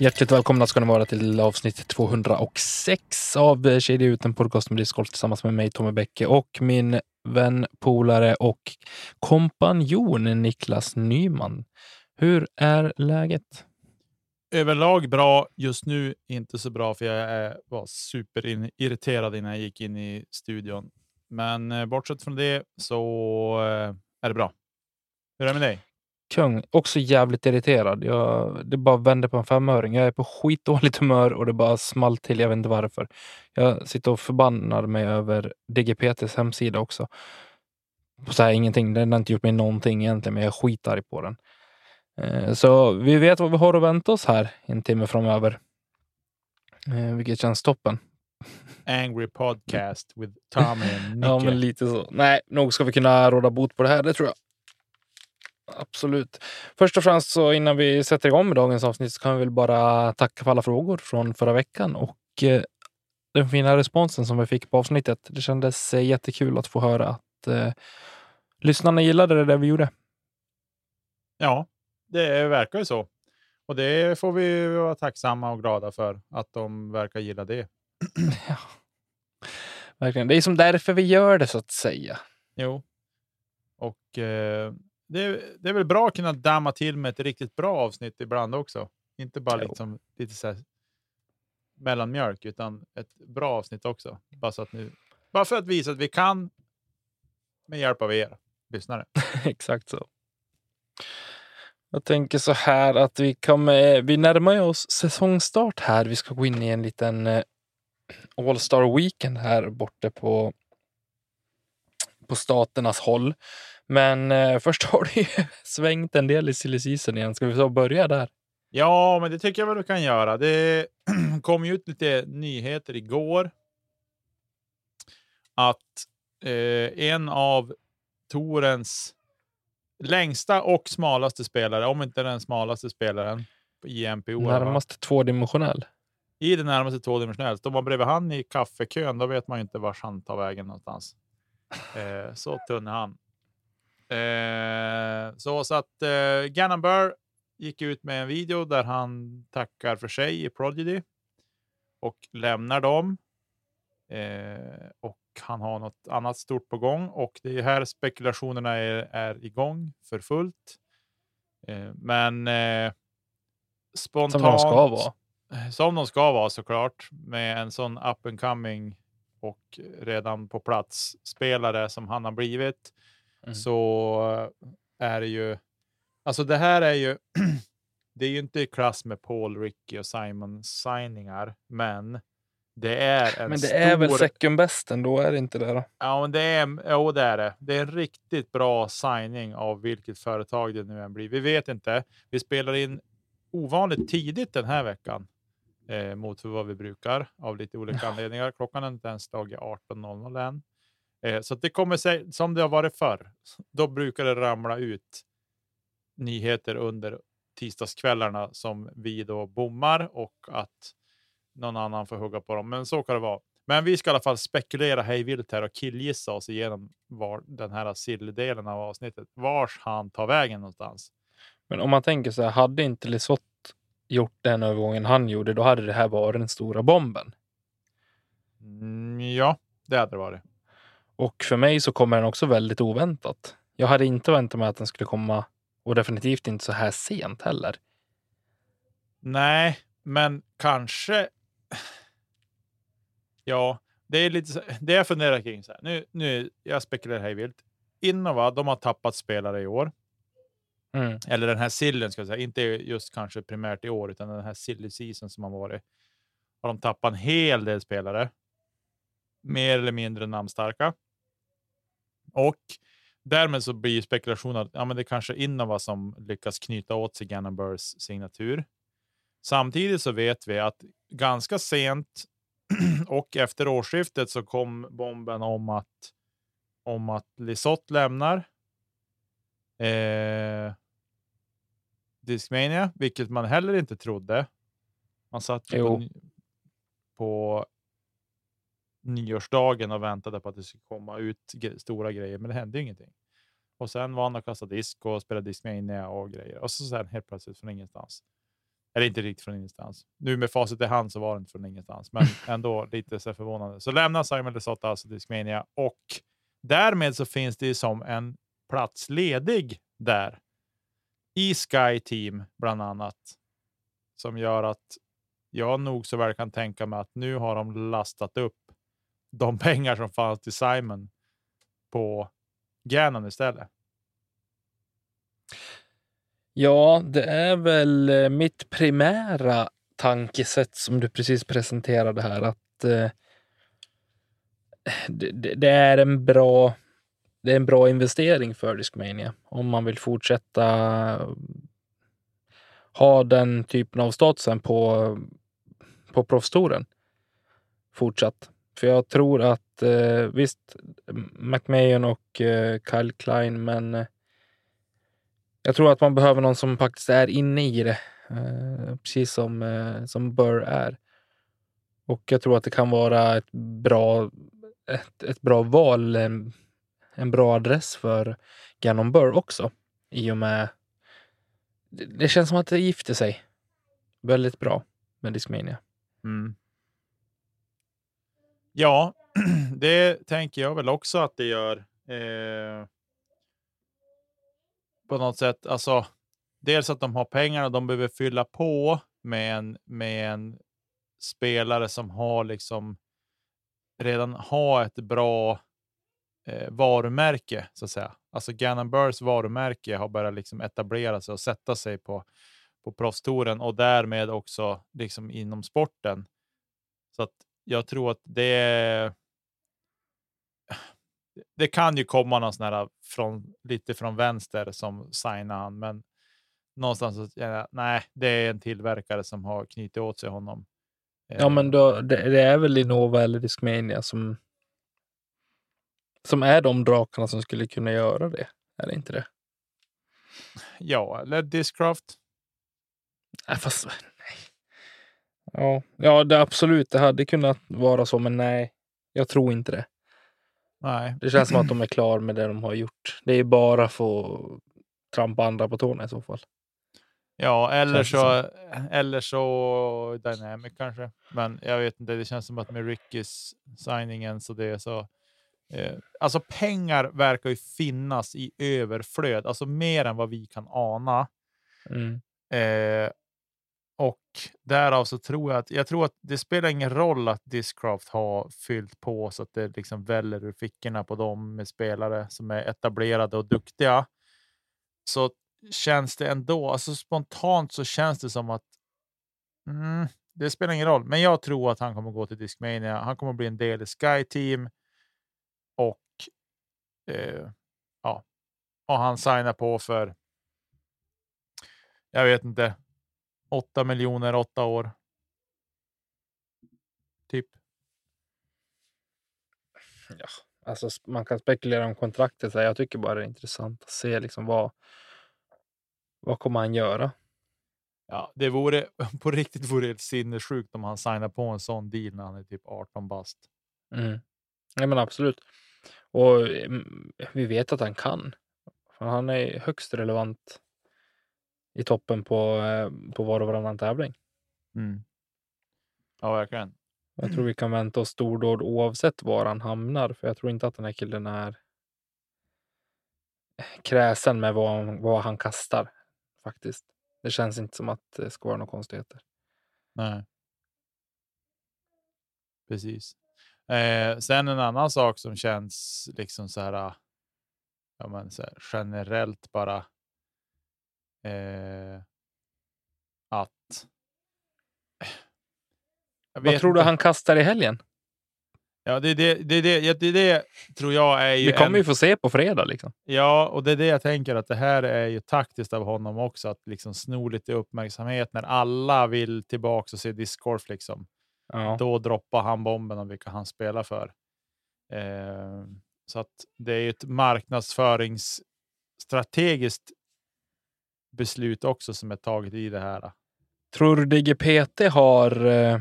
Hjärtligt välkomna ska ni vara till avsnitt 206 av Kedja ut, en podcast med discgolf tillsammans med mig, Tommy Bäcke och min vän, polare och kompanjon Niklas Nyman. Hur är läget? Överlag bra. Just nu inte så bra, för jag var superirriterad innan jag gick in i studion. Men eh, bortsett från det så eh, är det bra. Hur är det med dig? Kung, också jävligt irriterad. Jag, det bara vände på en femöring. Jag är på skitdåligt humör och det bara small till. Jag vet inte varför. Jag sitter och förbannar mig över DGPTs hemsida också. Så här, ingenting. Den har inte gjort mig någonting egentligen, men jag är skitarg på den. Eh, så vi vet vad vi har att vänta oss här en timme framöver. Eh, vilket känns toppen. Angry podcast with Tommy and Nicke. Ja, men lite så. Nej, nog ska vi kunna råda bot på det här. Det tror jag. Absolut. Först och främst så innan vi sätter igång med dagens avsnitt så kan vi väl bara tacka för alla frågor från förra veckan och eh, den fina responsen som vi fick på avsnittet. Det kändes eh, jättekul att få höra att eh, lyssnarna gillade det där vi gjorde. Ja, det verkar ju så. Och det får vi vara tacksamma och glada för, att de verkar gilla det. ja. Verkligen. Det är som därför vi gör det så att säga. Jo. Och eh, det, är, det är väl bra att kunna damma till med ett riktigt bra avsnitt ibland också. Inte bara liksom lite så här mellanmjölk, utan ett bra avsnitt också. Bara, så att nu, bara för att visa att vi kan med hjälp av er lyssnare. Exakt så. Jag tänker så här att vi kommer, vi närmar oss säsongstart här. Vi ska gå in i en liten eh, All Star Weekend här borta på, på staternas håll. Men eh, först har det ju svängt en del i silly season igen. Ska vi så börja där? Ja, men det tycker jag väl vi kan göra. Det kom ju ut lite nyheter igår. Att eh, en av Torens längsta och smalaste spelare, om inte den smalaste spelaren i NPO. Närmast tvådimensionell. I det närmaste tvådimensionellt. Står man bredvid han i kaffekön, då vet man ju inte vart han tar vägen någonstans. Eh, så tunn är han. Eh, så, så att eh, Gannon Burr gick ut med en video där han tackar för sig i Prodigy och lämnar dem. Eh, och han har något annat stort på gång och det är här spekulationerna är, är igång för fullt. Eh, men eh, spontant. Som de ska vara. Som de ska vara såklart med en sån up and coming och redan på plats spelare som han har blivit Mm. så är det ju, alltså det här är ju, det är ju inte i klass med Paul, Ricky och Simon signingar, men det är en Men det stor... är väl second best ändå, är det inte det då? Ja, men det är, jo, det är det. Det är en riktigt bra signing av vilket företag det nu än blir. Vi vet inte. Vi spelar in ovanligt tidigt den här veckan eh, mot vad vi brukar av lite olika anledningar. Klockan är inte ens slagit 18.00 än. Eh, så det kommer sig som det har varit förr. Då brukar det ramla ut nyheter under tisdagskvällarna som vi då bommar och att någon annan får hugga på dem. Men så kan det vara. Men vi ska i alla fall spekulera hejvilt här och killgissa oss igenom var den här silldelen av avsnittet, vars han tar vägen någonstans. Men om man tänker så här, hade inte Lisotte gjort den övergången han gjorde, då hade det här varit den stora bomben. Mm, ja, det hade det varit. Och för mig så kommer den också väldigt oväntat. Jag hade inte väntat mig att den skulle komma och definitivt inte så här sent heller. Nej, men kanske. Ja, det är lite det jag funderar kring. Så här. Nu, nu, jag spekulerar hej vilt. Innova, de har tappat spelare i år. Mm. Eller den här sillen ska jag säga, inte just kanske primärt i år, utan den här silly season som har varit. Har de tappat en hel del spelare. Mer eller mindre namnstarka. Och därmed så blir spekulationen att ja, men det kanske är Innova som lyckas knyta åt sig Gannon signatur. Samtidigt så vet vi att ganska sent och efter årsskiftet så kom bomben om att om att Lisotte lämnar. Eh, Discmania, vilket man heller inte trodde. Man satt på, på nyårsdagen och väntade på att det skulle komma ut stora grejer, men det hände ju ingenting. Och sen var han och kastade disk och spelade Discmania och grejer. Och så sen helt plötsligt från ingenstans. Eller inte riktigt från ingenstans. Nu med facit i hand så var det inte från ingenstans, men ändå lite så förvånande. Så lämnar Simon Lesotta alltså Discmania och därmed så finns det som en plats ledig där i Sky Team bland annat som gör att jag nog så väl kan tänka mig att nu har de lastat upp de pengar som fanns till Simon på Gannon istället. Ja, det är väl eh, mitt primära tankesätt som du precis presenterade här. Att eh, det, det det är en bra det är en bra investering för Discmania om man vill fortsätta eh, ha den typen av statusen på, på proffstouren fortsatt. För jag tror att eh, visst, McMahon och eh, Kyle Klein, men eh, jag tror att man behöver någon som faktiskt är inne i det, eh, precis som, eh, som Burr är. Och jag tror att det kan vara ett bra, ett, ett bra val, en, en bra adress för Gannon Burr också. I och med... Det, det känns som att det gifter sig väldigt bra med Discmania. Mm. Ja, det tänker jag väl också att det gör. Eh, på något sätt, alltså. Dels att de har pengar och de behöver fylla på med en, med en spelare som har liksom redan har ett bra eh, varumärke så att säga. Alltså Gannon Burrs varumärke har börjat liksom etablera sig och sätta sig på på proffstouren och därmed också liksom inom sporten. Så att jag tror att det. Det kan ju komma någon sån här från lite från vänster som signar han, men någonstans så nej, det är en tillverkare som har knutit åt sig honom. Ja, men då, det, det är väl Innova eller Discmania som som är de drakarna som skulle kunna göra det. Är det inte det? Ja, eller Discraft. Nej, fast nej. Ja, ja det, absolut. Det hade kunnat vara så, men nej, jag tror inte det. Nej, Det känns som att de är klara med det de har gjort. Det är bara för att trampa andra på tårna i så fall. Ja, eller Känns så, eller så Dynamic kanske. Men jag vet inte, det känns som att med Rickys signingen så det är så. Eh, alltså pengar verkar ju finnas i överflöd, alltså mer än vad vi kan ana. Mm. Eh, därav så tror jag att jag tror att det spelar ingen roll att Discraft har fyllt på så att det liksom väller ur fickorna på dem med spelare som är etablerade och duktiga. Så känns det ändå, alltså spontant så känns det som att mm, det spelar ingen roll, men jag tror att han kommer gå till Discmania. Han kommer bli en del i Sky Team och eh, ja, och han signar på för. Jag vet inte. 8 miljoner, åtta år. Typ. Ja, alltså man kan spekulera om kontraktet. Jag tycker bara det är intressant att se liksom vad, vad kommer han göra? Ja, det vore på riktigt vore det sinnessjukt om han signar på en sån deal när han är typ 18 bast. Mm. Ja, men absolut. Och mm, vi vet att han kan. Han är högst relevant i toppen på, eh, på var och varannan tävling. Mm. Ja, verkligen. Jag tror vi kan vänta oss stordåd oavsett var han hamnar. För jag tror inte att den här killen är kräsen med vad, vad han kastar. Faktiskt. Det känns inte som att det ska vara några konstigheter. Nej. Precis. Eh, sen en annan sak som känns liksom så här. Ja, men så här, generellt bara. Eh, att... Vad tror du han kastar i helgen? Ja, det är det, det, det, ja, det, tror jag är ju Vi kommer en, ju få se på fredag. Liksom. Ja, och det är det jag tänker att det här är ju taktiskt av honom också, att liksom sno lite uppmärksamhet när alla vill tillbaka och se discgolf. Liksom. Ja. Då droppar han bomben om vilka han spelar för. Eh, så att det är ju ett marknadsföringsstrategiskt beslut också som är taget i det här. Tror du DGPT har eh,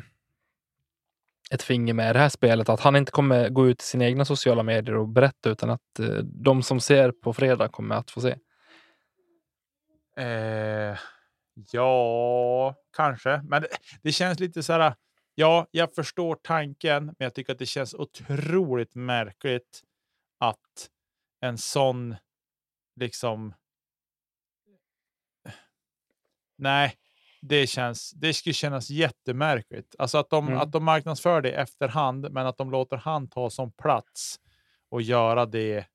ett finger med i det här spelet? Att han inte kommer gå ut i sina egna sociala medier och berätta utan att eh, de som ser på fredag kommer att få se? Eh, ja, kanske. Men det, det känns lite så här. Ja, jag förstår tanken, men jag tycker att det känns otroligt märkligt att en sån liksom. Nej, det känns. Det skulle kännas jättemärkligt. Alltså att de Mm. att de marknadsför det efterhand, men att de låter han ta som plats och göra det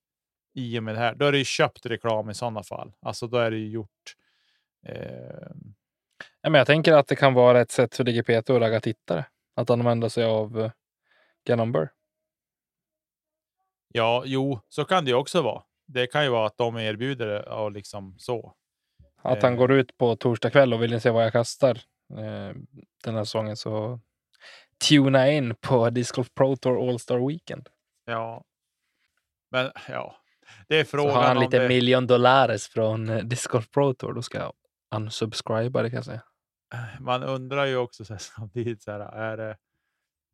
i och med det här. Då är det ju köpt reklam i sådana fall. Alltså då är det ju gjort. Eh, Ja, men jag tänker att det kan vara ett sätt för DGPT att ragga tittare. Att använda sig av uh, Ganumber. ja, jo, så kan det ju också vara. Det kan ju vara att de erbjuder det och liksom så. Att han Eh. går ut på torsdag kväll och vill ni se vad jag kastar eh, den här säsongen så tuna in på Disc Golf Pro Tour All Star Weekend. Ja, men ja, det är Så frågan har han lite det. miljon dollares från eh, Disc Golf Pro Tour, då ska jag unsubscriba det kan jag säga. Man undrar ju också så här, samtidigt så här, är det,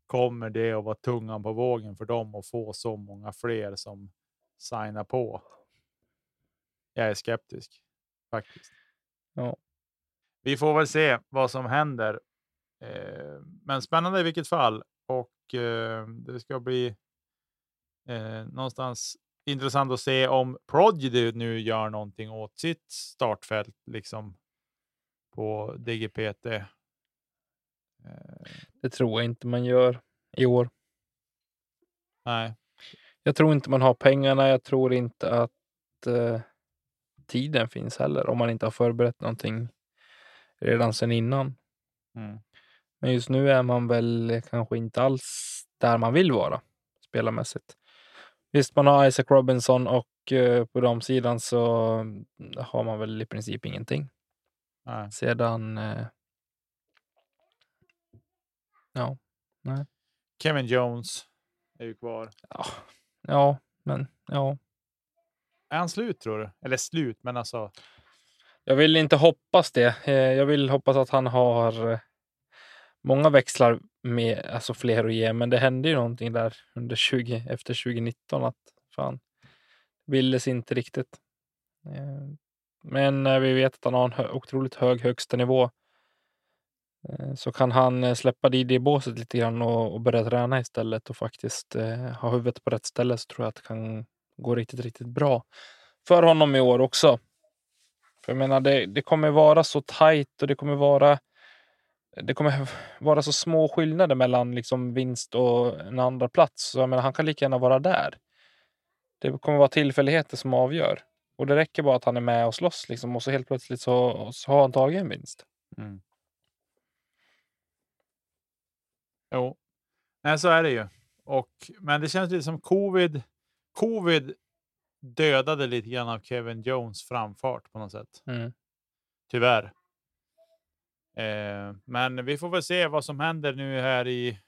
kommer det att vara tungan på vågen för dem att få så många fler som signar på? Jag är skeptisk faktiskt. Ja. Vi får väl se vad som händer. Eh, men spännande i vilket fall och eh, det ska bli eh, någonstans intressant att se om Prodigy nu gör någonting åt sitt startfält liksom på DGPT. Det tror jag inte man gör i år. nej, Jag tror inte man har pengarna. Jag tror inte att tiden finns heller om man inte har förberett någonting redan sedan innan. mm. Men just nu är man väl kanske inte alls där man vill vara spelarmässigt. Visst, man har Isaac Robinson och eh, på de sidan så har man väl i princip ingenting. nej. Sedan... Eh, ja, Kevin Jones är ju kvar. ja, ja, men ja. Är han slut tror du? Eller slut, men alltså. Jag vill inte hoppas det. Eh, jag vill hoppas att han har eh, många växlar med, alltså fler att ge, men det hände ju någonting där under 20, efter 2019 att fan, villes inte riktigt. Eh, men vi vet att han har en otroligt hög högsta nivå så kan han släppa det i det båset lite grann och, och börja träna istället och faktiskt ha huvudet på rätt ställe så tror jag att det kan gå riktigt, riktigt bra för honom i år också. För jag menar, det, det kommer vara så tajt och det kommer vara det kommer vara så små skillnader mellan liksom vinst och en andra plats. Så jag menar, han kan lika gärna vara där. Det kommer vara tillfälligheter som avgör. Och det räcker bara att han är med och slåss liksom, och så helt plötsligt så, så har han tagit en vinst. Mm. Jo, nej, så är det ju. Och, men det känns lite som covid. Covid dödade lite grann av Kevin Jones framfart på något sätt. Mm. Tyvärr. Eh, men vi får väl se vad som händer nu här i.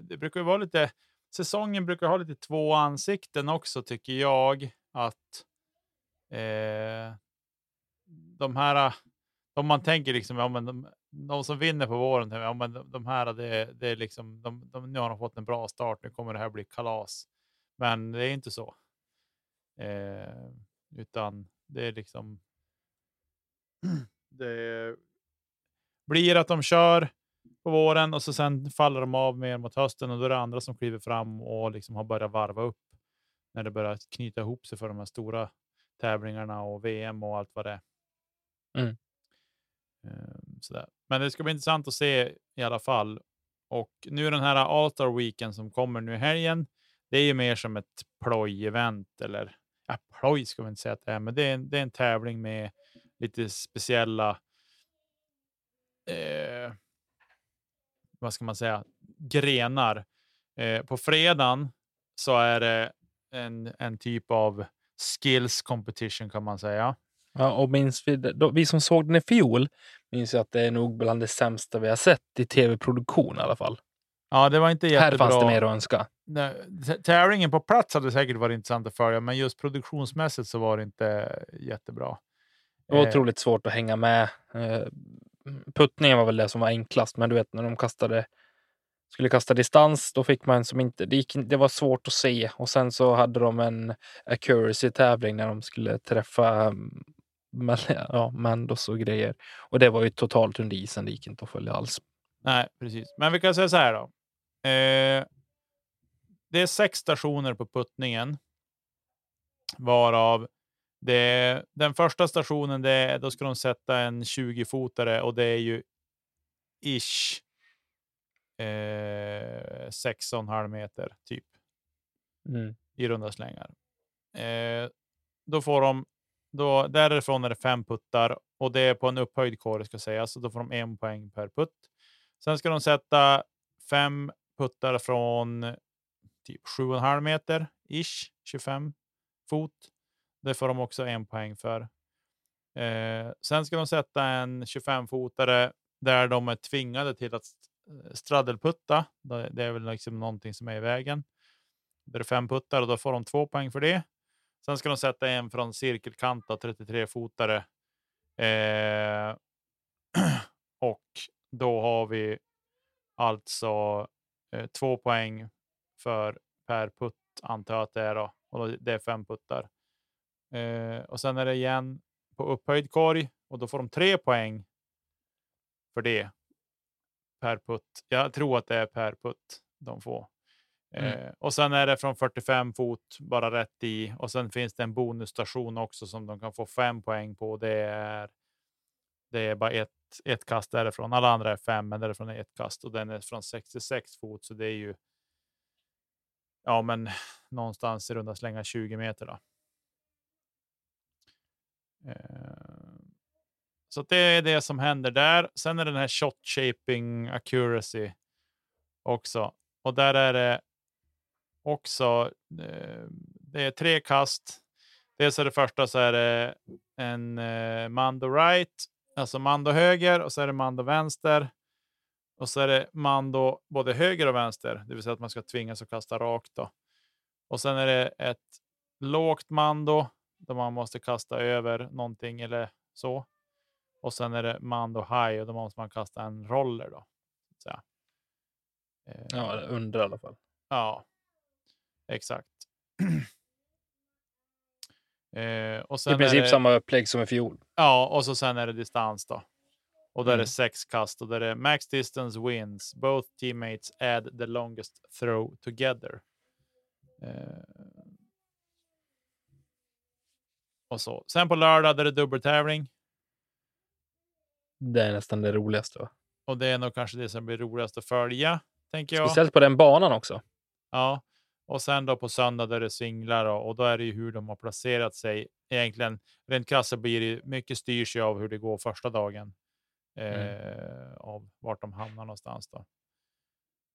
Det brukar ju vara lite. Säsongen brukar ha lite två ansikten också tycker jag att. Eh, de här. Om man tänker liksom, ja, men de, de som vinner på våren, ja, men de, de här, det, det är liksom, de, de, nu har de fått en bra start, nu kommer det här bli kalas. Men det är inte så. Eh, utan det är liksom. Det blir att de kör på våren och så sen faller de av mer mot hösten och då är det andra som kliver fram och liksom har börjat varva upp när det börjar knyta ihop sig för de här stora tävlingarna och VM och allt vad det är. Mm. Ehm, sådär. Men det ska bli intressant att se i alla fall. Och nu den här Altar Weekend som kommer nu i helgen. Det är ju mer som ett ploj-event eller ja, ploj ska vi inte säga att det är, men det är en, det är en tävling med lite speciella eh, vad ska man säga, grenar. Eh, på fredagen så är det en, en typ av skills competition kan man säga. Ja, och minns vi, då, vi som såg den i fjol minns att det är nog bland det sämsta vi har sett i tv-produktion i alla fall. Ja, det var inte jättebra. Här fanns det mer att önska. Nej, Tävlingen på plats hade säkert varit intressant att följa, men just produktionsmässigt så var det inte jättebra. Det var Eh, otroligt svårt att hänga med. Eh, Puttningen var väl det som var enklast, men du vet när de kastade skulle kasta distans, då fick man som inte, det, gick, det var svårt att se. Och sen så hade de en accuracy-tävling när de skulle träffa mm, ja, Mandos och grejer. Och det var ju totalt under isen, det gick inte att följa alls. Nej, precis. Men vi kan säga så här då. Eh, det är sex stationer på puttningen. Varav det, den första stationen, det, då ska de sätta en 20-fotare och det är ju ish eh, 6,5 meter typ Mm. i runda slängar. Eh, då får de, då, därifrån är det fem puttar och det är på en upphöjd korg ska sägas, så då får de en poäng per putt. Sen ska de sätta fem puttar från typ 7,5 meter ish, 25 fot. Det får de också en poäng för. Eh, sen ska de sätta en 25-fotare där de är tvingade till att eh, stradelputta. Det är väl liksom någonting som är i vägen. Det är fem puttar och då får de två poäng för det. Sen ska de sätta en från cirkelkanta 33-fotare. Eh, och då har vi alltså två poäng för per putt antar jag att det är då. Och det är fem puttar. Eh, och sen är det igen på upphöjd korg och då får de tre poäng för det per putt. Jag tror att det är per putt de får. Mm. Eh, och sen är det från 45 fot bara rätt i och sen finns det en bonusstation också som de kan få fem poäng på. Det är, det är bara ett, ett kast därifrån. Alla andra är fem, men därifrån är ett kast och den är från 66 fot, så det är ju. Ja, men någonstans i runda slänga 20 meter. Då. Eh, så det är det som händer där. Sen är det den här shot shaping accuracy också. Och där är det också. Eh, det är tre kast. Dels är det första så är det en eh, mando right, alltså mando höger och så är det mando vänster. Och så är det mando både höger och vänster, det vill säga att man ska tvingas att kasta rakt. Då. Och sen är det ett lågt mando där man måste kasta över någonting eller så. Och sen är det mando high och då måste man kasta en roller. Då, så säga. Eh, Ja, under i alla fall. Ja, exakt. eh, och I princip är det, samma upplägg som i fjol. Ja, och så sen är det distans då. Och där är Mm. det sex kast och där är max distance wins. Both teammates add the longest throw together. Eh, och så. Sen på lördag där är det dubbeltävling. Det är nästan det roligaste. Va? Och det är nog kanske det som blir roligast att följa, tänker jag. Speciellt på den banan också. Ja, och sen då på söndag där det singlar då, och då är det ju hur de har placerat sig. Egentligen rent krasst blir det mycket styrs ju av hur det går första dagen. Eh, Av vart de hamnar någonstans då.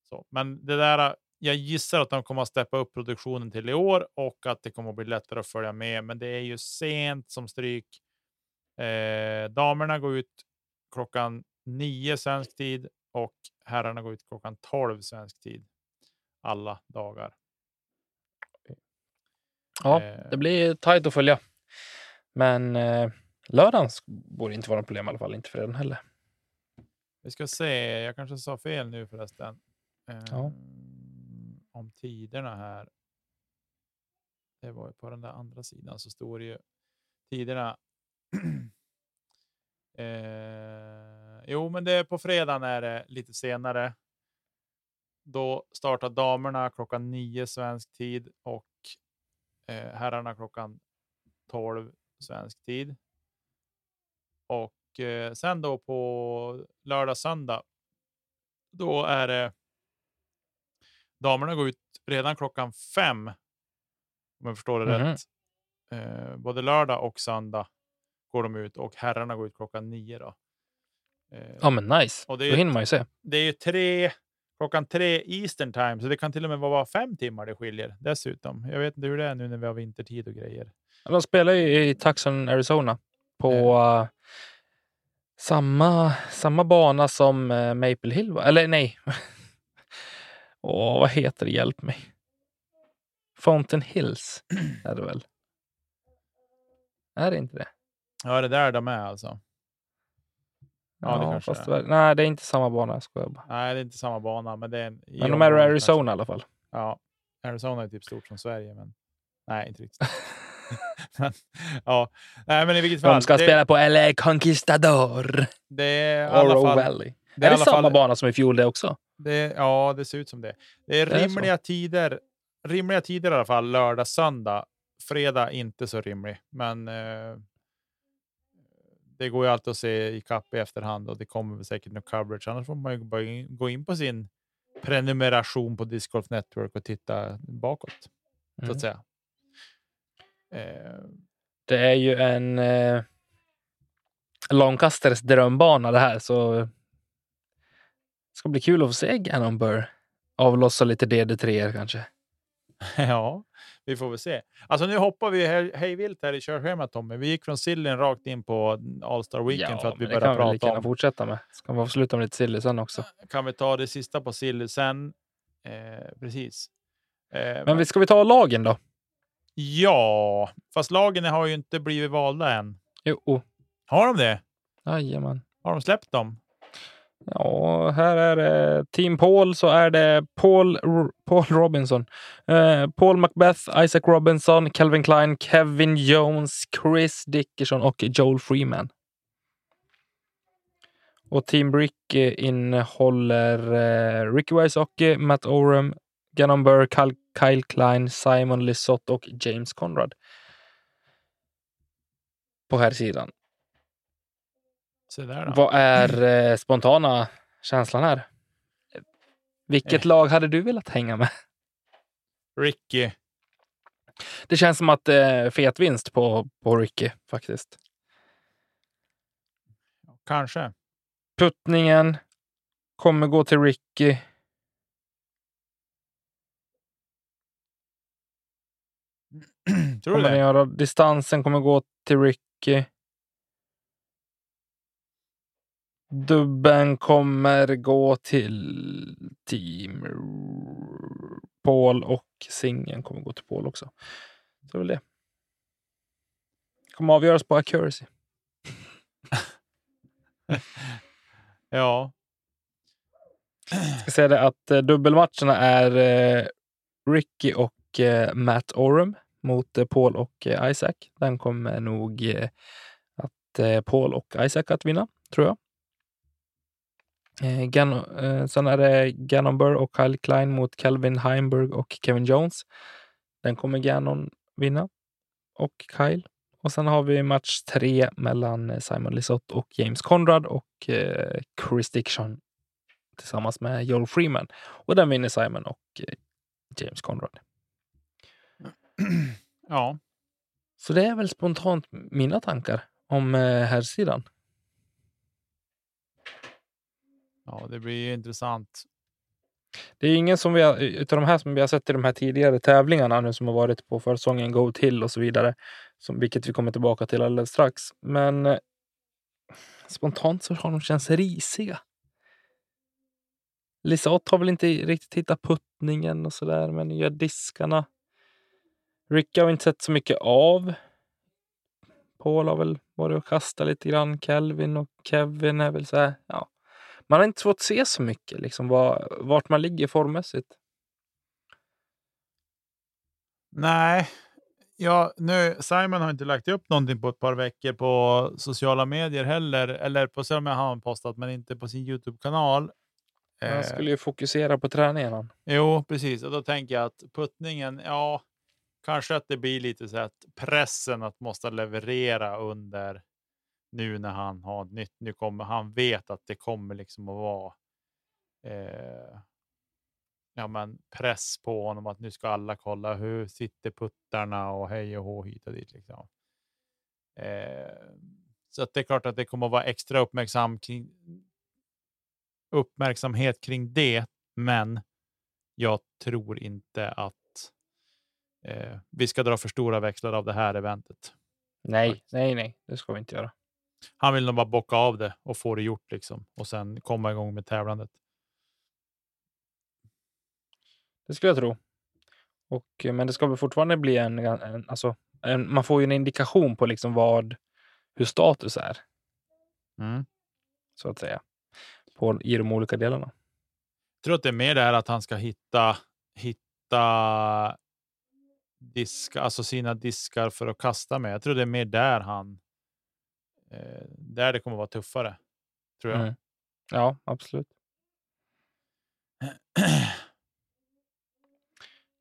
Så, men det där, jag gissar att de kommer att steppa upp produktionen till i år och att det kommer att bli lättare att följa med. Men det är ju sent som stryk. Eh, damerna går ut klockan nio svensk tid och herrarna går ut klockan 12 svensk tid alla dagar. Ja, Eh. det blir tajt att följa. Men eh, lördagen borde inte vara något problem i alla fall. Inte för den heller. Vi ska se, jag kanske sa fel nu förresten. Ja. Ehm, Om tiderna här. Det var ju på den där andra sidan så står det ju tiderna. eh, jo, men det är på fredagen är det lite senare. Då startar damerna klockan nio svensk tid och eh, herrarna klockan 12 svensk tid. Och eh, sen då på lördag, söndag. Då är det. Damerna går ut redan klockan fem. Om jag förstår det Mhm. rätt. Eh, både lördag och söndag går de ut och herrarna går ut klockan nio. Då. Eh, Ja, men nice. Och det är Då hinner man ju se. Det är ju tre, klockan tre Eastern time, så det kan till och med vara fem timmar det skiljer dessutom. Jag vet inte hur det är nu när vi har vintertid och grejer. De spelar ju i Tucson, Arizona på eh, samma, samma bana som eh, Maple Hill, va? eller nej. Åh, vad heter det? Hjälp mig. Fountain Hills är det väl? Är det inte det? Ja, det där de är alltså. Ja, det kanske fast det är. Nej, det är inte samma bana. Jag skojar bara. Nej, det är inte samma bana, men det är en... Men de är i Arizona i alla fall. Ja, Arizona är typ stort som Sverige, men nej, inte riktigt. men, ja, nej, men i vilket fall. De ska det, spela på LA Conquistador. det är i alla Oro fall, Valley. det är är det alla samma fall, bana som i fjol det också? det, ja, det ser ut som det. Det är Det är rimliga tider. Rimliga tider i alla fall, lördag, söndag. Fredag inte så rimlig, men eh, det går ju alltid att se i kapp i efterhand och det kommer säkert någon coverage. Annars får man ju bara in- gå in på sin prenumeration på Disc Golf Network och titta bakåt, så Mm. att säga. Eh, Det är ju en eh, långkastares drömbana det här, så det ska bli kul att få se Gannon Burr avlossa lite DD3 kanske. Ja, vi får väl se. Alltså nu hoppar vi hej, hej vilt här i körschemat Tommy. Vi gick från Sillen rakt in på All-Star Weekend för att vi men det började kan vi lika prata om. fortsätta med. Ska vi avsluta med lite silly sen också. Kan vi ta det sista på Sill sen? Eh, precis. Eh, Men vi ska vi ta lagen då? Ja, fast lagen har ju inte blivit valda än. Jo, Har de det? jajamän. Har de släppt dem? Ja, här är det Team Paul så är det Paul, Paul Robinson, eh, Paul Macbeth, Isaac Robinson, Calvin Klein, Kevin Jones, Chris Dickerson och Joel Freeman. Och Team Brick eh, innehåller eh, Ricky Wysocki, eh, Matt Oram, Gannon Burr, Kyle, Kyle Klein, Simon Lisott och James Conrad. På här sidan. Vad är eh, spontana känslan här? Vilket Eh. lag hade du velat hänga med? Ricky. Det känns som att är fet vinst på, på Ricky faktiskt. Kanske. Puttningen kommer gå till Ricky. Tror du Kommer det? göra. Distansen kommer gå till Ricky. Dubben kommer gå till Team Paul och singeln kommer gå till Paul också. Så det är väl det. Kommer avgöras på accuracy. Ja. Jag ska säga det att eh, dubbelmatcherna är eh, Ricky och eh, Matt Oram mot Paul och Isaac. Den kommer nog att Paul och Isaac att vinna, tror jag. Eh, Gan- eh, sen är det Gannon Burr och Kyle Klein mot Calvin Heimberg och Kevin Jones. Den kommer Gannon vinna och Kyle. Och sen har vi match tre mellan eh, Simon Lisott och James Conrad och eh, Chris Dixon tillsammans med Joel Freeman. Och den vinner Simon och eh, James Conrad. ja. Så det är väl spontant mina tankar om eh, här sidan. Ja, det blir ju intressant. Det är ingen som vi har, utav de här som vi har sett i de här tidigare tävlingarna nu som har varit på försäsongen Go till och så vidare, som, vilket vi kommer tillbaka till alldeles strax. Men eh, spontant så har de känts risiga. Lisotte har väl inte riktigt hittat puttningen och sådär, men gör diskarna. Rick har vi inte sett så mycket av. Paul har väl varit och kastat lite grann. Kelvin och Kevin är väl så här, ja. Man har inte fått se så mycket liksom var, vart man ligger formmässigt. Nej, ja, nu, Simon har inte lagt upp någonting på ett par veckor på sociala medier heller. Eller på sociala medier har han postat, men inte på sin Youtube-kanal. Man Eh, skulle ju fokusera på träningen. han. Jo, precis. Och då tänker jag att puttningen, ja, kanske att det blir lite så att pressen att måste leverera under nu när han har nytt. Nu kommer han vet att det kommer liksom att vara. Eh, ja, men press på honom att nu ska alla kolla hur sitter puttarna och hej och hå hit och dit liksom. Eh, Så att det är klart att det kommer att vara extra uppmärksam kring, uppmärksamhet kring det. Men jag tror inte att eh, vi ska dra för stora växlar av det här eventet. Nej, nej, nej, det ska vi inte göra. Han vill nog bara bocka av det och få det gjort liksom och sen komma igång med tävlandet. Det skulle jag tro. Och, men det ska väl fortfarande bli en, en alltså, en, man får ju en indikation på liksom vad, hur status är, Mm. så att säga, på, i de olika delarna. Jag tror att det är mer det här att han ska hitta, hitta diska, alltså sina diskar för att kasta med. Jag tror det är mer där han, eh, där det kommer vara tuffare. Tror jag. Mm. Ja, absolut.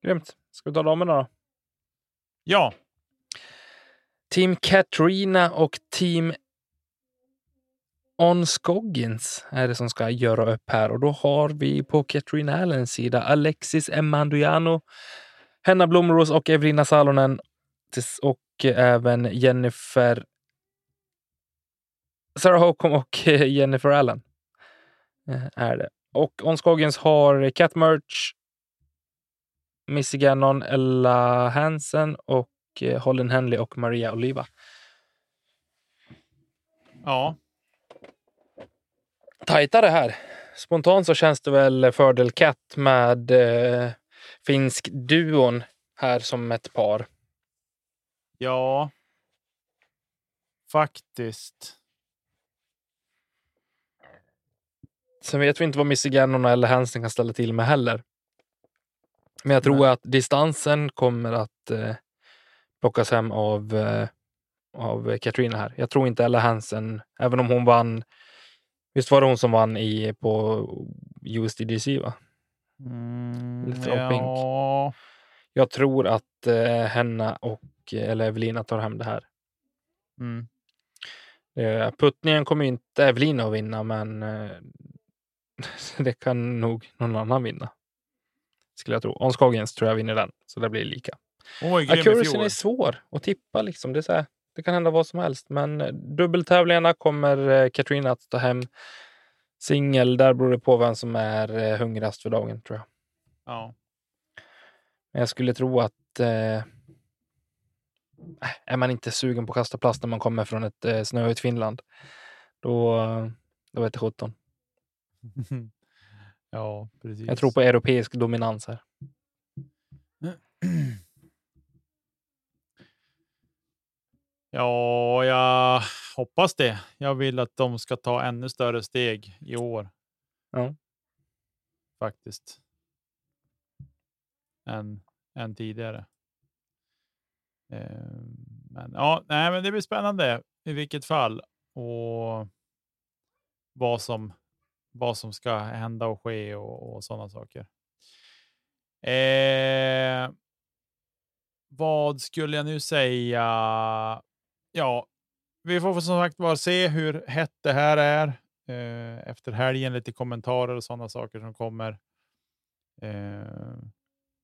Grymt. Ska vi ta damerna då? Ja, Team Katrina och Team On Scoggins är det som ska göra upp här. Och då har vi på Katrina Allens sida Alexis Emanduiano, Henna Blomros och Evelina Salonen och även Jennifer Sarah Holcomb och Jennifer Allen eh, är det. Och On Scoggins har Cat Merch, Missy Gannon, Ella Hansen och eh, Holden Henley och Maria Oliva. ja, Tajtare här. Spontant så känns det väl fördel Cat med eh, finsk duon här som ett par. ja. Faktiskt. Sen vet vi inte vad Missy Gannon eller Hansen kan ställa till med heller. Men jag tror Nej. att distansen kommer att eh, plockas hem av, eh, av Katrina här. Jag tror inte Ella Hansen, även om hon vann, visst var det hon som vann i, på USDGC va? Mm, Lite av pink. ja, Jag tror att eh, Henna och eller Evelina tar hem det här. mm, Eh, puttningen kommer inte Evelina att vinna, men det kan nog någon annan vinna. Skulle jag tro. On Scoggins tror jag vinner den, så det blir lika. i Accuracyn är svår att tippa. Liksom. Det, är så här, det kan hända vad som helst, men eh, dubbeltävlingarna kommer eh, Katrina att ta hem. Singel, där beror det på vem som är eh, hungrigast för dagen, tror jag. Ja. Men jag skulle tro att eh, är man inte sugen på att kasta plast när man kommer från ett eh, snöigt Finland, då, då vet det sjutton. ja, precis. Jag tror på europeisk dominans här. Ja, jag hoppas det. Jag vill att de ska ta ännu större steg i år. Ja. Faktiskt. Än, än tidigare. Eh, Men ja, nej, men det blir spännande i vilket fall och vad som, vad som ska hända och ske och, och sådana saker. Eh, vad skulle jag nu säga? Ja, vi får som sagt bara se hur hett det här är eh, efter helgen. Lite kommentarer och sådana saker som kommer. Eh,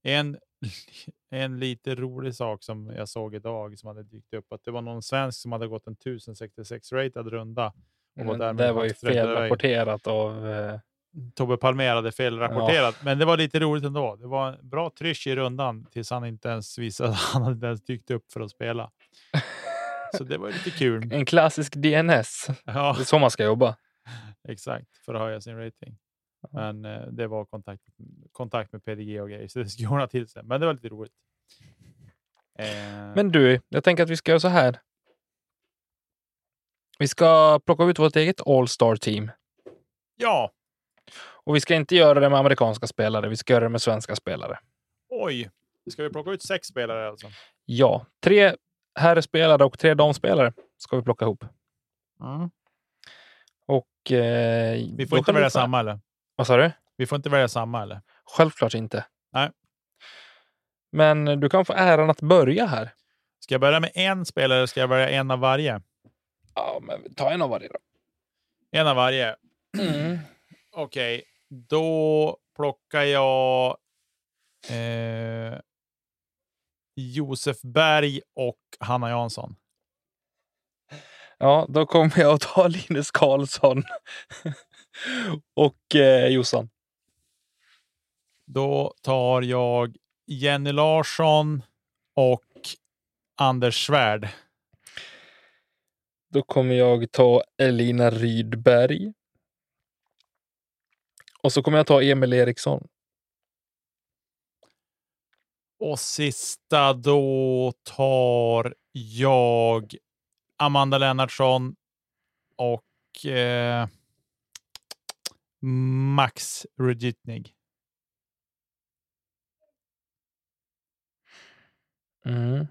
en, en lite rolig sak som jag såg idag som hade dykt upp att det var någon svensk som hade gått en 1066 ratad runda. Därmed det var ju felrapporterat av... Eh, Tobbe Palmer hade felrapporterat, men det var lite roligt ändå. Det var en bra trysch i rundan tills han inte ens visade att han hade ens dykt upp för att spela. Så det var lite kul. en klassisk DNS. Ja, Det är så man ska jobba. exakt, för att höja sin rating. Men eh, det var kontakt, kontakt med PDG och grejer, så det skulle ordna till sig. Men det var lite roligt. Eh, Men du, jag tänker att vi ska göra så här. Vi ska plocka ut vårt eget All-Star team. ja, Och vi ska inte göra det med amerikanska spelare, vi ska göra det med svenska spelare. oj. Ska vi plocka ut sex spelare alltså? Ja, tre herrspelare och tre damspelare ska vi plocka ihop. Och, eh, Vi får inte välja samma eller? Vad sa du? Vi får inte välja samma eller? Självklart inte. Nej. Men du kan få äran att börja här. Ska jag börja med en spelare eller ska jag välja en av varje? Ja, men ta en av varje då. En av varje. Okej, då plockar jag eh, Josef Berg och Hanna Jansson. Ja, då kommer jag att ta Linus Karlsson och eh, Jossan. Då tar jag Jenny Larsson och Anders Svärd. Då kommer jag ta Elina Rydberg. Och så kommer jag ta Emil Eriksson. Och sista då tar jag Amanda Lennartsson och eh, Max Rudjitnig. Mm.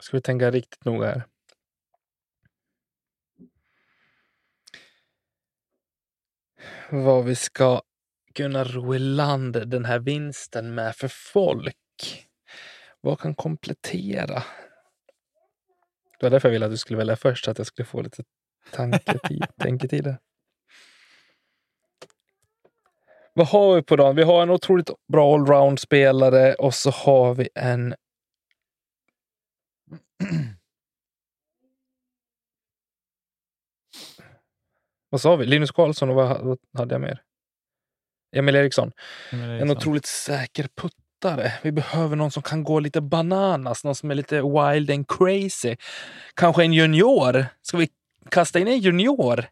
Ska vi tänka riktigt noga här. Vad vi ska kunna ro i land den här vinsten med för folk. Vad kan komplettera? Det var därför jag ville att du skulle välja först, så att jag skulle få lite tanketid, tänketid. Vad har vi på dagen? Vi har en otroligt bra allround-spelare och så har vi en vad sa vi? Linus Karlsson och vad, vad hade jag mer? Emil Eriksson. En otroligt säker puttare. Vi behöver någon som kan gå lite bananas, någon som är lite wild and crazy. Kanske en junior? Ska vi kasta in en junior?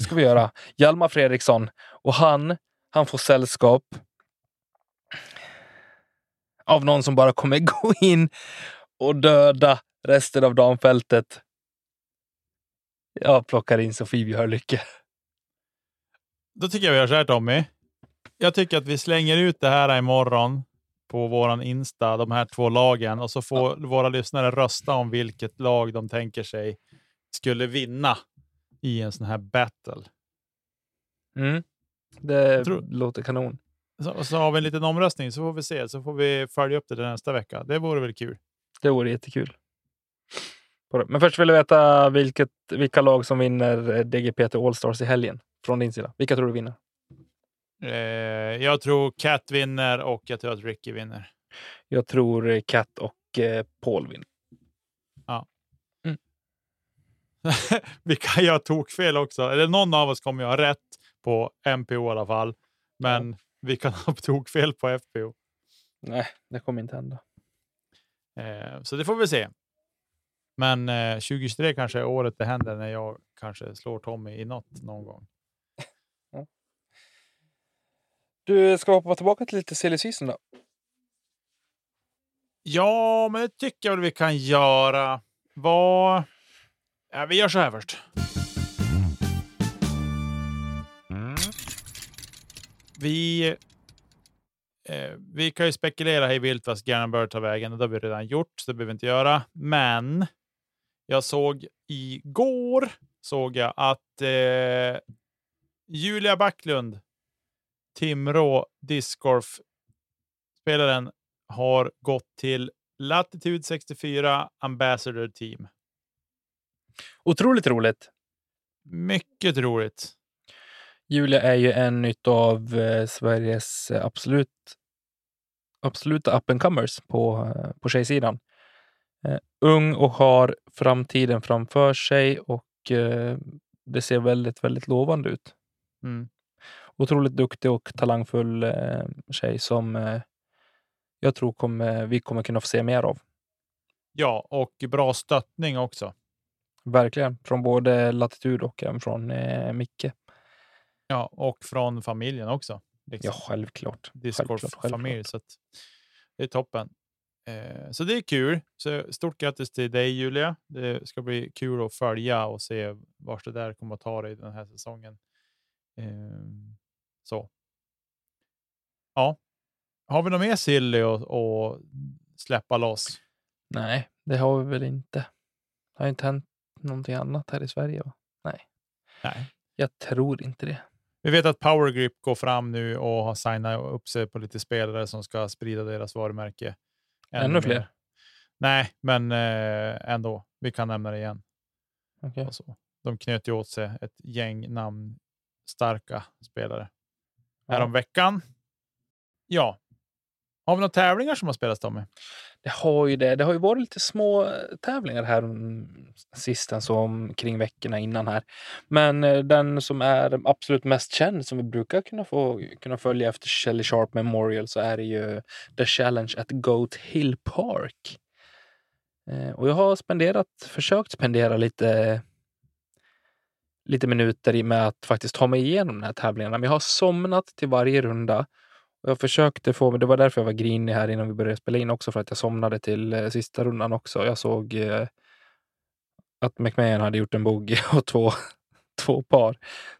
ska vi göra. Hjalmar Fredriksson. Och han, han får sällskap av någon som bara kommer gå in och döda resten av damfältet. Jag plockar in Sofie Björlycke. Då tycker jag vi gör så här Tommy. Jag tycker att vi slänger ut det här imorgon på våran Insta, de här två lagen, och så får ja. våra lyssnare rösta om vilket lag de tänker sig skulle vinna i en sån här battle. Mm. Det tror... låter kanon. Så, så har vi en liten omröstning så får vi se, så får vi följa upp det nästa vecka. Det vore väl kul? Det vore jättekul. Men först vill jag veta vilket, vilka lag som vinner DGPT Allstars i helgen från din sida. Vilka tror du vinner? Eh, jag tror Cat vinner och jag tror att Ricky vinner. Jag tror Cat och eh, Paul vinner. Ja. Mm. vi kan göra tokfel också. Eller någon av oss kommer ju ha rätt på MPO i alla fall. Men ja. vi kan ha tokfel på FPO. Nej, det kommer inte hända. Eh, så det får vi se. Men eh, 2023 kanske är året det händer när jag kanske slår Tommy i något någon gång. Ja. Du, ska hoppa tillbaka till lite silly season då? Ja, men det tycker jag väl vi kan göra. Vad... Ja, vi gör så här först. Vi, eh, vi kan ju spekulera hej vilt vad Gannon bör ta vägen. Det har vi redan gjort, så det behöver vi inte göra. Men jag såg igår såg jag att eh, Julia Backlund, Timrå discgolf-spelaren, har gått till Latitude 64 Ambassador Team. Otroligt roligt. Mycket roligt. Julia är ju en av eh, Sveriges absolut absoluta up and comers på, eh, på tjejsidan. Uh, ung och har framtiden framför sig och uh, det ser väldigt, väldigt lovande ut. Mm. Otroligt duktig och talangfull uh, tjej som jag tror kommer, vi kommer kunna få se mer av. Ja, och bra stöttning också. Verkligen, från både Latitud och även från Micke. Ja, och från familjen också. Liksom. Ja, självklart. Discord-familj, det är toppen. Eh, så det är kul. Så stort grattis till dig Julia. Det ska bli kul att följa och se vart det där kommer att ta dig den här säsongen. Eh, så. Ja, har vi något mer silly att släppa loss? Nej, det har vi väl inte. Det har inte hänt någonting annat här i Sverige. Va? Nej. Nej, jag tror inte det. Vi vet att Powergrip går fram nu och har signat upp sig på lite spelare som ska sprida deras varumärke. Ännu, Ännu fler? Nej, men eh, ändå. Vi kan nämna det igen. Okay. De knöt ju åt sig ett gäng namnstarka spelare. Ja. Härom veckan. Ja. Har vi några tävlingar som har spelats Tommy? Det har ju det. Det har ju varit lite små eh, tävlingar här sisten så kring veckorna innan här. Men eh, den som är absolut mest känd som vi brukar kunna få kunna följa efter Shelley Sharp Memorial så är det ju The Challenge at Goat Hill Park. Eh, och jag har spenderat, försökt spendera lite lite minuter med att faktiskt ta mig igenom den här tävlingarna. Men jag har somnat till varje runda jag försökte få, det var därför jag var grinig här innan vi började spela in också, för att jag somnade till eh, sista rundan också. Jag såg eh, att McMahon hade gjort en bogey och två, två par.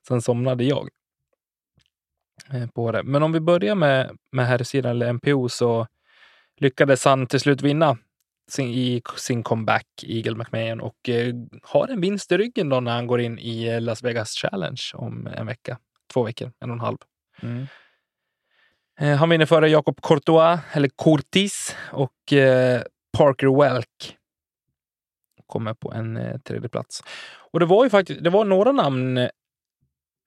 Sen somnade jag eh, på det. Men om vi börjar med, med herrsidan, eller MPO, så lyckades han till slut vinna sin, i sin comeback, Eagle McMahon, och eh, har en vinst i ryggen då när han går in i eh, Las Vegas Challenge om en vecka. Två veckor, en och en halv. Mm. Eh, han vinner före Jakob Courtois, eller Cortis, och eh, Parker Welk kommer på en eh, tredje plats. Och det var ju faktiskt det var några namn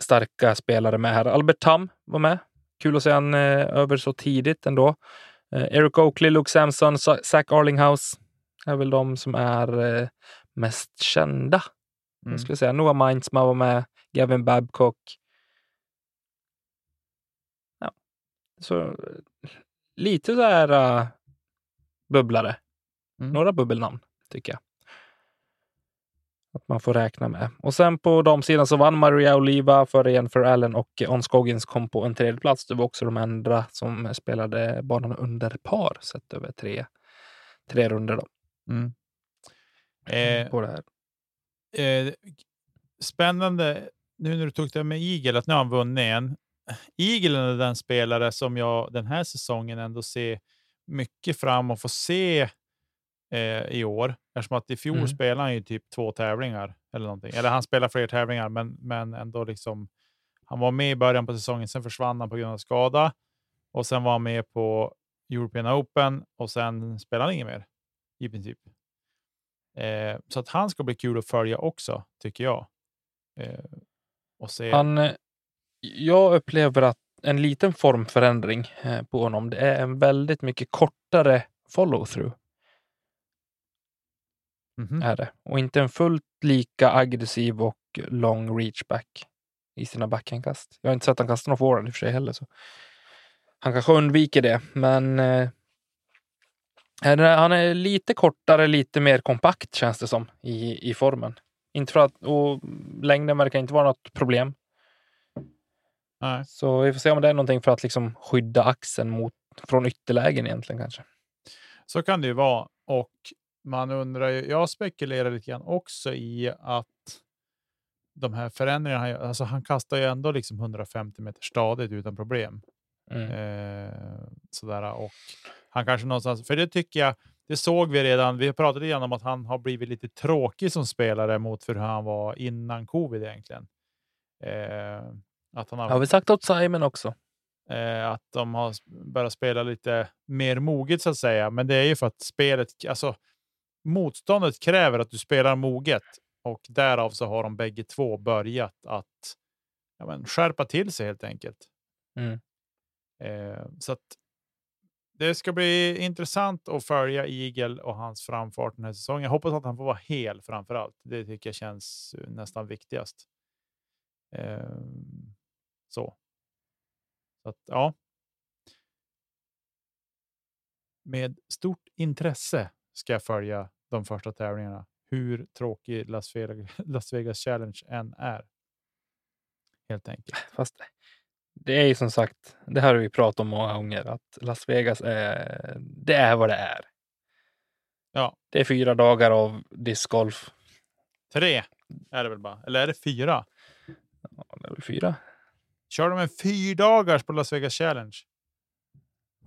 starka spelare med här. Albert Tam var med. Kul att se han över så tidigt ändå. Eric Oakley, Luke Samson, Zach Arlinghouse är väl de som är mest kända. Mm. Jag skulle säga Noah Mindsma var med, Gavin Babcock, Så lite så här uh, bubblare. Mm. Några bubbelnamn tycker jag. Att man får räkna med. Och sen på de sidan så vann Maria Oliva före Jennifer Allen och On Scoggins kom på en tredje plats. Det var också de enda som spelade banan under par sett över tre, tre runder. Då. Mm. Eh, på det här. Eh, spännande nu när du tog det med Eagle att nu har han vunnit en. Eagle är den spelare som jag den här säsongen ändå ser mycket fram och få se eh, i år. Eftersom att i fjol mm. spelade han ju typ två tävlingar eller någonting. Eller han spelar fler tävlingar, men, men ändå liksom. Han var med i början på säsongen, sen försvann han på grund av skada och sen var han med på European Open och sen spelade han inget mer i princip. Eh, så att han ska bli kul att följa också, tycker jag. Eh, och se. Han, eh, jag upplever att en liten formförändring eh, på honom, det är en väldigt mycket kortare follow-through. Mm -hmm. Är det. Och inte en fullt lika aggressiv och lång reachback i sina backhandkast. Jag har inte sett han kasta någon forehand i och för sig heller. Så. Han kanske undviker det, men eh, han är lite kortare, lite mer kompakt känns det som i, i formen. Inte för att, och längden verkar inte vara något problem. Nej. Så vi får se om det är någonting för att liksom skydda axeln mot, från ytterlägen egentligen kanske. Så kan det ju vara. Och man undrar ju, jag spekulerar lite grann också i att de här förändringarna, alltså han kastar ju ändå liksom 150 meter stadigt utan problem. Mm. Eh, sådär, och han kanske någonstans, för det tycker jag, det såg vi redan, vi pratade redan om att han har blivit lite tråkig som spelare mot hur han var innan covid egentligen. Eh, att han har, har vi sagt åt Simon också. Eh, att de har börjat spela lite mer moget så att säga. Men det är ju för att spelet, alltså motståndet kräver att du spelar moget och därav så har de bägge två börjat att ja, men, skärpa till sig helt enkelt. Mm. Eh, så att det ska bli intressant att följa Eagle och hans framfart den här säsongen. Jag hoppas att han får vara hel framför allt. Det tycker jag känns nästan viktigast. Eh, så. så att, ja. Med stort intresse ska jag följa de första tävlingarna. Hur tråkig Las Vegas, Las Vegas Challenge än är. Helt enkelt. Fast det är ju som sagt, det här har vi pratat om många gånger, att Las Vegas är, det är vad det är. Ja. Det är fyra dagar av discgolf. Tre är det väl bara? Eller är det fyra? Ja, det är väl fyra. Kör de en fyrdagars på Las Vegas Challenge?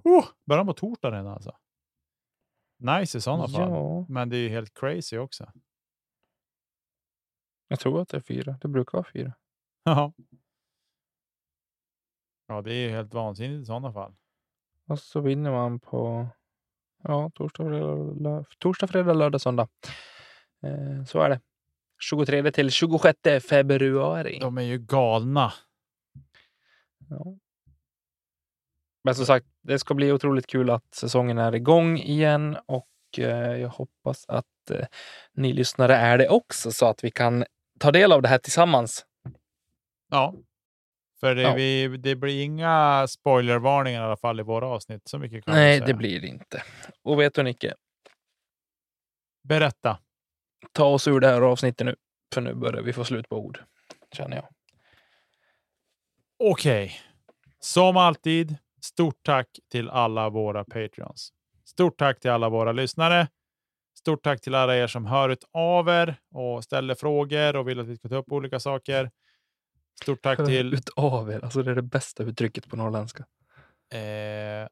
Oh, börjar på torsdag redan alltså. Nice i sådana ja. fall. Men det är ju helt crazy också. Jag tror att det är fyra. Det brukar vara fyra. Ja. Ja, det är helt vansinnigt i sådana fall. Och så vinner man på ja, torsdag, fredag, torsdag, fredag, lördag, söndag. Eh, så är det. 23 till 26 februari. De är ju galna. Ja. Men som sagt, det ska bli otroligt kul att säsongen är igång igen och eh, jag hoppas att eh, ni lyssnare är det också så att vi kan ta del av det här tillsammans. Ja, för det, Ja. Vi, det blir inga spoilervarningar i alla fall i våra avsnitt. Så mycket kan Nej, säga. det blir det inte. Och vet du Nicke, Berätta. ta oss ur det här avsnittet nu. För nu börjar vi få slut på ord, känner jag. Okej, som alltid, stort tack till alla våra Patreons. Stort tack till alla våra lyssnare. Stort tack till alla er som hör ut av er och ställer frågor och vill att vi ska ta upp olika saker. Stort tack till Utav er, alltså det är det bästa uttrycket på norrländska. Eh,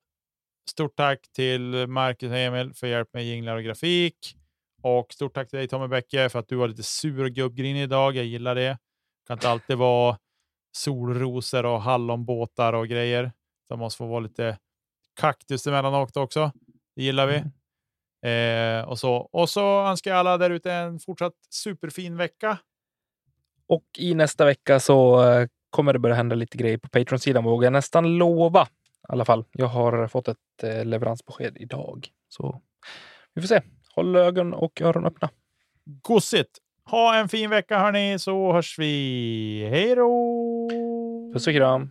stort tack till Marcus och Emil för hjälp med jinglar och grafik. Och stort tack till dig Tommy Bäcke för att du var lite sur och gubbgrinig idag. Jag gillar det. kan inte alltid vara solrosor och hallonbåtar och grejer. Det måste få vara lite kaktus emellanåt också. Det gillar vi. Eh, och, så. och så önskar jag alla där ute en fortsatt superfin vecka. Och i nästa vecka så eh, kommer det börja hända lite grejer på Patreon-sidan vågar jag nästan lova. I alla fall, jag har fått ett eh, leveransbesked idag. Så vi får se. Håll ögon och öron öppna. Gossigt! Ha en fin vecka hörni, så hörs vi. Hej då! Puss och kram!